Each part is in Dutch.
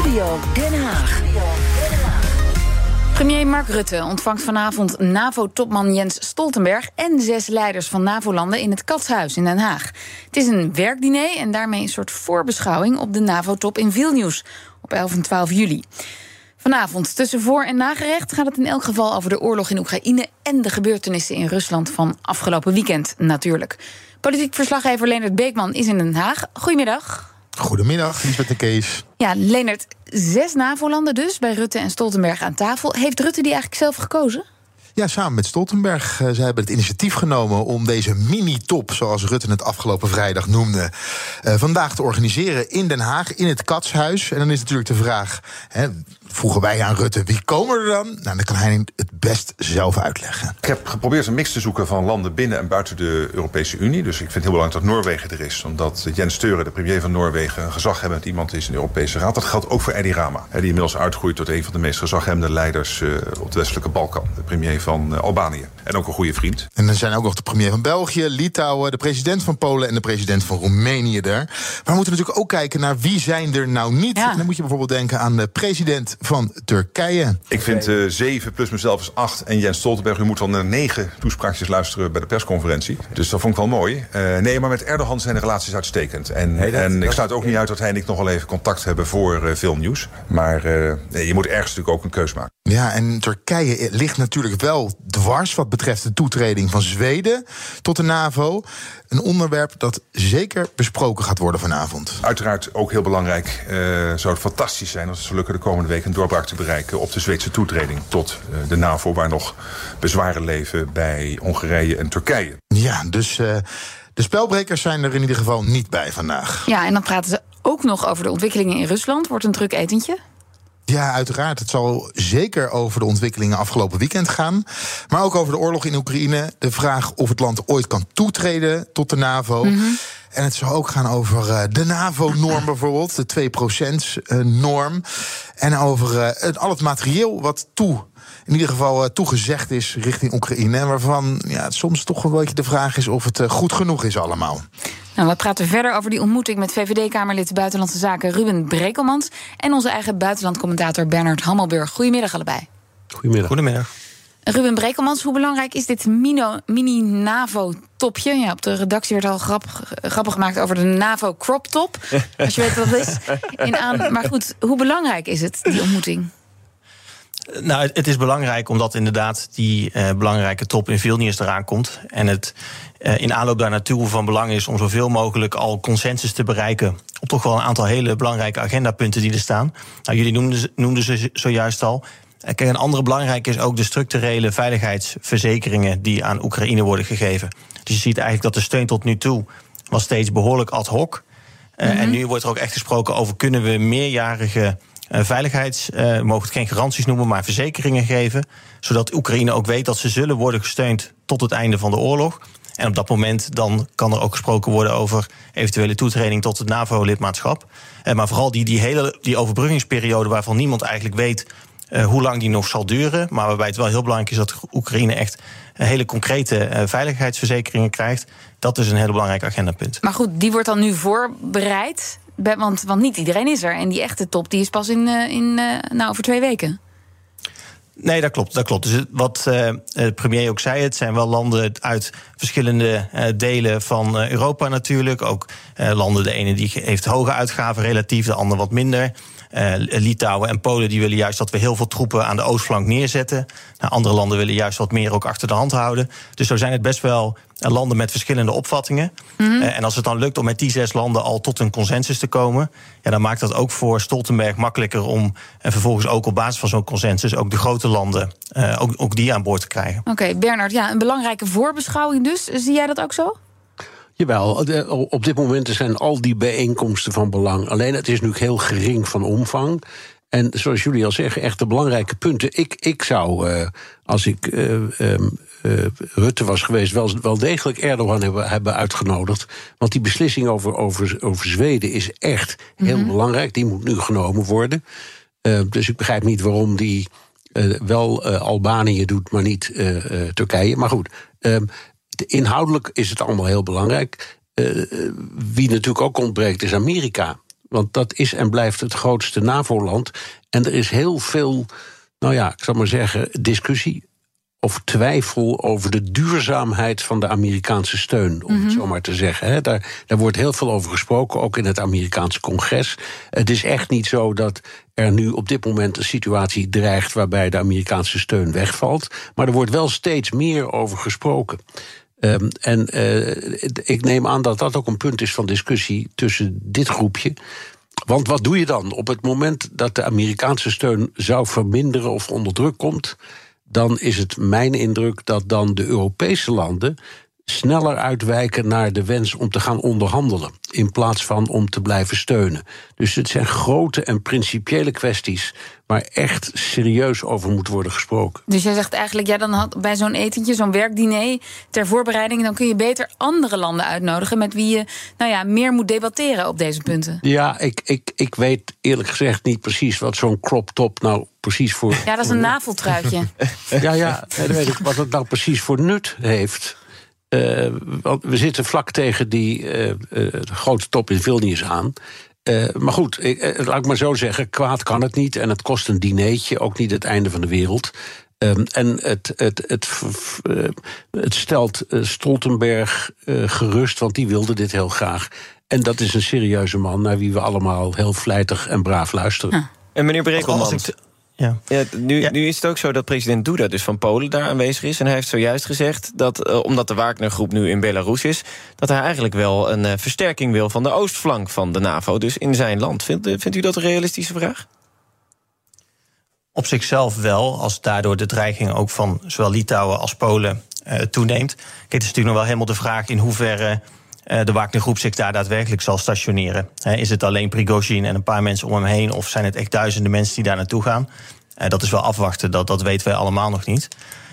Studio Den Haag. Premier Mark Rutte ontvangt vanavond NAVO-topman Jens Stoltenberg en zes leiders van NAVO-landen in het Katshuis in Den Haag. Het is een werkdiner en daarmee een soort voorbeschouwing op de NAVO-top in Vilnius op 11 en 12 juli. Vanavond tussen voor- en nagerecht gaat het in elk geval over de oorlog in Oekraïne en de gebeurtenissen in Rusland van afgelopen weekend natuurlijk. Politiek verslaggever Leonard Beekman is in Den Haag. Goedemiddag. Goedemiddag, Lisbeth de Kees. Ja, Leonard, zes NAVO-landen dus bij Rutte en Stoltenberg aan tafel. Heeft Rutte die eigenlijk zelf gekozen? Ja, samen met Stoltenberg. Uh, zij hebben het initiatief genomen om deze mini-top, zoals Rutte het afgelopen vrijdag noemde, uh, vandaag te organiseren in Den Haag, in het Katshuis. En dan is natuurlijk de vraag: hè, vroegen wij aan Rutte, wie komen er dan? Nou, dan kan hij het best zelf uitleggen. Ik heb geprobeerd een mix te zoeken van landen binnen en buiten de Europese Unie. Dus ik vind het heel belangrijk dat Noorwegen er is. Omdat Jens Steuren, de premier van Noorwegen, een gezaghebbend iemand is in de Europese Raad. Dat geldt ook voor Edi Rama. Die inmiddels uitgroeit tot een van de meest gezaghebbende leiders uh, op de westelijke Balkan. De premier van uh, Albanië. En ook een goede vriend. En dan zijn ook nog de premier van België, Litouwen, de president van Polen en de president van Roemenië daar. Maar we moeten natuurlijk ook kijken naar wie zijn er nou niet. Ja. En dan moet je bijvoorbeeld denken aan de president van Turkije. Ik vind uh, zeven plus mezelf is acht. En Jens Stoltenberg, u moet dan naar negen toespraakjes luisteren bij de persconferentie. Dus dat vond ik wel mooi. Uh, nee, maar met Erdogan zijn de relaties uitstekend. En, hey, dat, en dat, ik sluit ook niet uit dat hij en ik nog wel even contact hebben voor uh, veel nieuws. Maar nee, je moet ergens natuurlijk ook een keus maken. Ja, en Turkije ligt natuurlijk wel dwars wat betreft de toetreding van Zweden tot de NAVO. Een onderwerp dat zeker besproken gaat worden vanavond. Uiteraard ook heel belangrijk. Uh, zou het fantastisch zijn als het zou lukken de komende week een doorbraak te bereiken op de Zweedse toetreding tot uh, de NAVO, waar nog bezwaren leven bij Hongarije en Turkije. Ja, dus uh, de spelbrekers zijn er in ieder geval niet bij vandaag. Ja, en dan praten ze ook nog over de ontwikkelingen in Rusland. Wordt een druk etentje. Ja, uiteraard. Het zal zeker over de ontwikkelingen afgelopen weekend gaan. Maar ook over de oorlog in Oekraïne. De vraag of het land ooit kan toetreden tot de NAVO. Mm -hmm. En het zal ook gaan over uh, de NAVO-norm bijvoorbeeld, de 2%-norm. en over uh, al het materieel wat toe in ieder geval toegezegd is richting Oekraïne. Waarvan ja, soms toch een beetje de vraag is of het goed genoeg is allemaal. Nou, we praten verder over die ontmoeting met VVD-Kamerlid Buitenlandse Zaken Ruben Brekelmans. En onze eigen buitenlandcommentator Bernard Hammelburg. Goedemiddag allebei. Goedemiddag. Goedemiddag. Ruben Brekelmans, hoe belangrijk is dit mini-NAVO-topje? Ja, op de redactie werd al grap, grappig gemaakt over de NAVO-crop-top. als je weet wat dat is. In aan, maar goed, hoe belangrijk is het, die ontmoeting? Nou, het is belangrijk omdat inderdaad die uh, belangrijke top in Vilnius eraan komt. En het uh, in aanloop daar naartoe van belang is om zoveel mogelijk al consensus te bereiken. op toch wel een aantal hele belangrijke agendapunten die er staan. Nou, jullie noemden, noemden ze zojuist al. Kijk, een andere belangrijke is ook de structurele veiligheidsverzekeringen die aan Oekraïne worden gegeven. Dus je ziet eigenlijk dat de steun tot nu toe was steeds behoorlijk ad hoc. Uh, mm -hmm. En nu wordt er ook echt gesproken over kunnen we meerjarige veiligheids, uh, mogen het geen garanties noemen, maar verzekeringen geven. Zodat Oekraïne ook weet dat ze zullen worden gesteund tot het einde van de oorlog. En op dat moment dan kan er ook gesproken worden over eventuele toetreding tot het NAVO-lidmaatschap. Uh, maar vooral die, die hele die overbruggingsperiode waarvan niemand eigenlijk weet hoe lang die nog zal duren. Maar waarbij het wel heel belangrijk is dat Oekraïne echt hele concrete veiligheidsverzekeringen krijgt. Dat is een heel belangrijk agendapunt. Maar goed, die wordt dan nu voorbereid. Want, want niet iedereen is er. En die echte top die is pas in, uh, in nou, over twee weken. Nee, dat klopt. Dat klopt. Dus wat uh, de premier ook zei, het zijn wel landen uit verschillende delen van Europa natuurlijk. Ook landen, de ene die heeft hoge uitgaven relatief, de andere wat minder. Uh, Litouwen en Polen die willen juist dat we heel veel troepen aan de oostflank neerzetten. Nou, andere landen willen juist wat meer ook achter de hand houden. Dus zo zijn het best wel landen met verschillende opvattingen. Mm -hmm. uh, en als het dan lukt om met die zes landen al tot een consensus te komen, ja, dan maakt dat ook voor Stoltenberg makkelijker om en vervolgens ook op basis van zo'n consensus ook de grote landen uh, ook, ook die aan boord te krijgen. Oké, okay, Bernard, ja, een belangrijke voorbeschouwing dus. Zie jij dat ook zo? Jawel, op dit moment zijn al die bijeenkomsten van belang. Alleen het is nu heel gering van omvang. En zoals jullie al zeggen, echt de belangrijke punten. Ik, ik zou, uh, als ik uh, um, uh, Rutte was geweest, wel, wel degelijk Erdogan hebben, hebben uitgenodigd. Want die beslissing over, over, over Zweden is echt heel mm -hmm. belangrijk. Die moet nu genomen worden. dus ik begrijp niet waarom die wel Albanië doet, maar niet Turkije. Maar goed. Um, inhoudelijk is het allemaal heel belangrijk. Uh, wie natuurlijk ook ontbreekt is Amerika. Want dat is en blijft het grootste NAVO-land. En er is heel veel, nou ja, ik zal maar zeggen, discussie of twijfel over de duurzaamheid van de Amerikaanse steun, om het zo maar te zeggen. Daar, daar wordt heel veel over gesproken, ook in het Amerikaanse congres. Het is echt niet zo dat er nu op dit moment een situatie dreigt waarbij de Amerikaanse steun wegvalt. Maar er wordt wel steeds meer over gesproken. Um, en uh, ik neem aan dat dat ook een punt is van discussie tussen dit groepje. Want wat doe je dan op het moment dat de Amerikaanse steun zou verminderen of onder druk komt? dan is het mijn indruk dat dan de Europese landen sneller uitwijken naar de wens om te gaan onderhandelen. In plaats van om te blijven steunen. Dus het zijn grote en principiële kwesties waar echt serieus over moet worden gesproken. Dus jij zegt eigenlijk, ja, dan had bij zo'n etentje, zo'n werkdiner ter voorbereiding, dan kun je beter andere landen uitnodigen met wie je nou ja, meer moet debatteren op deze punten. Ja, ik, ik, ik weet eerlijk gezegd niet precies wat zo'n crop top nou precies voor. Ja, dat is een naveltruitje. ja, ja, dan weet ik wat het nou precies voor nut heeft. Uh, want we zitten vlak tegen die uh, uh, grote top in Vilnius aan. maar goed, ik, laat ik maar zo zeggen: kwaad kan het niet. En het kost een dineetje, ook niet het einde van de wereld. Um, en het, het, het, het stelt Stoltenberg gerust, want die wilde dit heel graag. En dat is een serieuze man naar wie we allemaal heel vlijtig en braaf luisteren. En meneer Brekelmans. Ja. ja, nu, nu is het ook zo dat president Duda dus van Polen daar aanwezig is. En hij heeft zojuist gezegd dat, uh, omdat de Wagner-groep nu in Belarus is... dat hij eigenlijk wel een uh, versterking wil van de oostflank van de NAVO. Dus in zijn land. Vindt, uh, vindt u dat een realistische vraag? Op zichzelf wel, als daardoor de dreiging ook van zowel Litouwen als Polen toeneemt. Kijk, het is natuurlijk nog wel helemaal de vraag in hoeverre... de Wagner-groep zich daar daadwerkelijk zal stationeren. is het alleen Prigozhin en een paar mensen om hem heen... of zijn het echt duizenden mensen die daar naartoe gaan? dat is wel afwachten, dat, dat weten wij allemaal nog niet.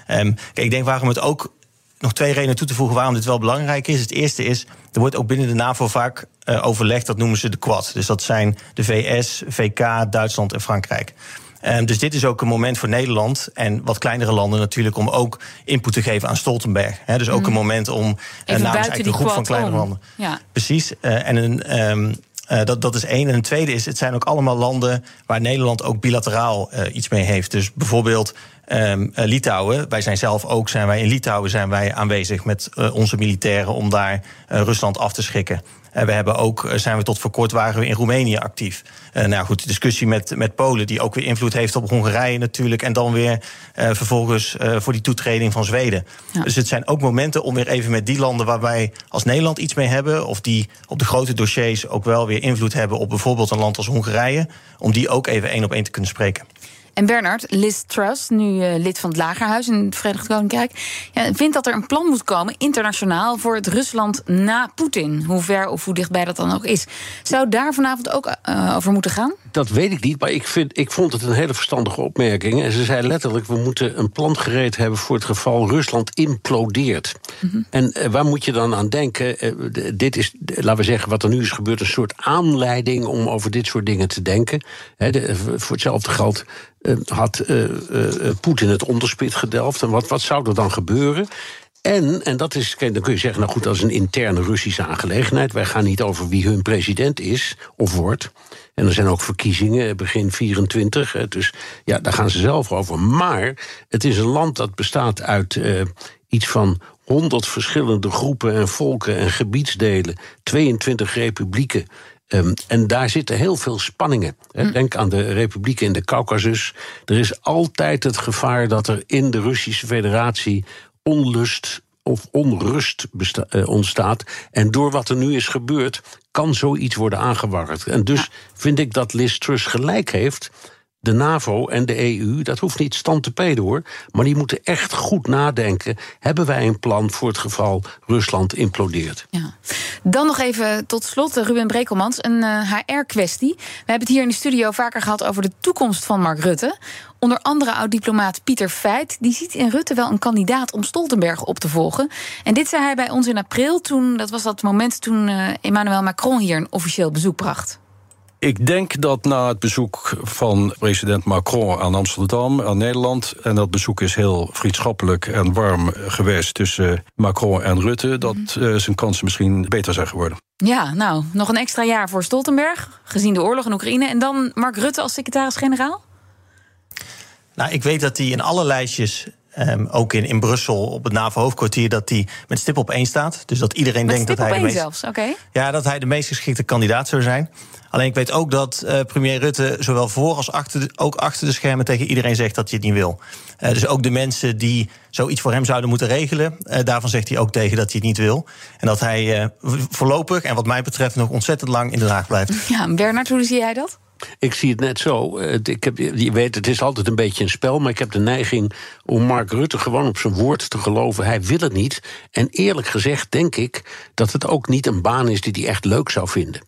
Kijk, ik denk waarom het ook nog twee redenen toe te voegen waarom dit wel belangrijk is. Het eerste is, er wordt ook binnen de NAVO vaak uh, overlegd, dat noemen ze de Quad. Dus dat zijn de VS, VK, Duitsland en Frankrijk. Um, dus dit is ook een moment voor Nederland en wat kleinere landen natuurlijk om ook input te geven aan Stoltenberg. He, dus ook mm. een moment om uh, namens eigenlijk de groep van kleinere om. landen. Ja. Precies. Uh, en een. Um, uh, dat, dat is één. En een tweede is, het zijn ook allemaal landen waar Nederland ook bilateraal uh, iets mee heeft. Dus bijvoorbeeld um, Litouwen. Wij zijn zelf ook, zijn wij in Litouwen zijn wij aanwezig met onze militairen om daar Rusland af te schrikken. En we hebben ook, eh, zijn we tot voor kort waren we in Roemenië actief. Uh, nou goed, de discussie met, met Polen, die ook weer invloed heeft op Hongarije natuurlijk. En dan weer uh, vervolgens uh, voor die toetreding van Zweden. Ja. Dus het zijn ook momenten om weer even met die landen waar wij als Nederland iets mee hebben. Of die op de grote dossiers ook wel weer invloed hebben op bijvoorbeeld een land als Hongarije. Om die ook even één op één te kunnen spreken. En Bernard, Liz Truss, nu uh, lid van het Lagerhuis in het Verenigd Koninkrijk, ja, vindt dat er een plan moet komen, internationaal, voor het Rusland na Poetin. Hoe ver of hoe dichtbij dat dan ook is. Zou daar vanavond ook uh, over moeten gaan? Dat weet ik niet, maar ik, vind, ik vond het een hele verstandige opmerking. En ze zei letterlijk: we moeten een plan gereed hebben voor het geval Rusland implodeert. Mm -hmm. En uh, waar moet je dan aan denken? dit is, laten we zeggen, wat er nu is gebeurd, een soort aanleiding om over dit soort dingen te denken. He, de, voor hetzelfde geld had uh, uh, Poetin het onderspit gedelft. En wat, wat zou er dan gebeuren? En, en dat is, dan kun je zeggen, nou goed, dat is een interne Russische aangelegenheid. Wij gaan niet over wie hun president is of wordt. En er zijn ook verkiezingen begin 24. Dus ja, daar gaan ze zelf over. Maar het is een land dat bestaat uit iets van 100 verschillende groepen en volken en gebiedsdelen. 22 republieken. Um, en daar zitten heel veel spanningen. Hm. Denk aan de republieken in de Caucasus. Er is altijd het gevaar dat er in de Russische Federatie onlust of onrust uh, ontstaat. En door wat er nu is gebeurd, kan zoiets worden aangewakkerd. En dus ja. vind ik dat Liz Truss gelijk heeft de NAVO en de EU, dat hoeft niet stand te peden hoor. Maar die moeten echt goed nadenken. Hebben wij een plan voor het geval Rusland implodeert? Ja. Dan nog even tot slot, eh, Ruben Brekelmans, een HR-kwestie. We hebben het hier in de studio vaker gehad over de toekomst van Mark Rutte. Onder andere oud-diplomaat Pieter Feit. Die ziet in Rutte wel een kandidaat om Stoltenberg op te volgen. En dit zei hij bij ons in april. Toen, dat was dat moment toen uh, Emmanuel Macron hier een officieel bezoek bracht. Ik denk dat na het bezoek van president Macron aan Amsterdam, aan Nederland, en dat bezoek is heel vriendschappelijk en warm geweest tussen Macron en Rutte, dat uh, zijn kansen misschien beter zijn geworden. Ja, nou, nog een extra jaar voor Stoltenberg, gezien de oorlog in Oekraïne. En dan Mark Rutte als secretaris-generaal? Nou, ik weet dat hij in alle lijstjes Um, ook in, in Brussel op het NAVO-hoofdkwartier dat hij met stip op één staat. Dus dat iedereen met denkt dat hij de meest, zelfs, okay. ja, dat hij de meest geschikte kandidaat zou zijn. Alleen ik weet ook dat uh, premier Rutte zowel voor als achter de, ook achter de schermen tegen iedereen zegt dat hij het niet wil. Uh, dus ook de mensen die zoiets voor hem zouden moeten regelen, uh, daarvan zegt hij ook tegen dat hij het niet wil. En dat hij voorlopig en wat mij betreft nog ontzettend lang in Den Haag blijft. Ja, Bernard, hoe zie jij dat? Ik zie het net zo. Ik heb, je weet, het is altijd een beetje een spel, maar ik heb de neiging om Mark Rutte gewoon op zijn woord te geloven. Hij wil het niet. En eerlijk gezegd denk ik dat het ook niet een baan is die hij echt leuk zou vinden.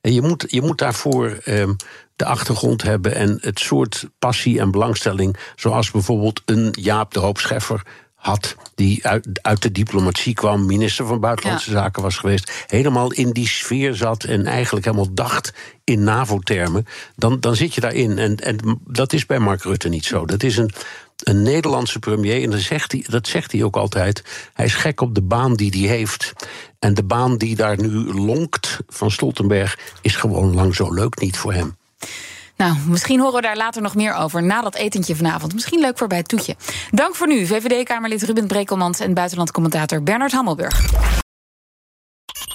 En je moet, je moet daarvoor um, de achtergrond hebben en het soort passie en belangstelling, zoals bijvoorbeeld een Jaap de Hoop Scheffer had, die uit, uit de diplomatie kwam, minister van Buitenlandse Zaken was geweest, helemaal in die sfeer zat en eigenlijk helemaal dacht in NAVO-termen, dan, dan zit je daarin. En, en dat is bij Mark Rutte niet zo. Dat is een, een Nederlandse premier, en dat zegt, hij, dat zegt hij ook altijd. Hij is gek op de baan die hij heeft. En de baan die daar nu lonkt van Stoltenberg is gewoon lang zo leuk niet voor hem. Nou, misschien horen we daar later nog meer over na dat etentje vanavond. Misschien leuk voor bij het toetje. Dank voor nu, VVD-Kamerlid Ruben Brekelmans en buitenlandcommentator Bernard Hammelburg.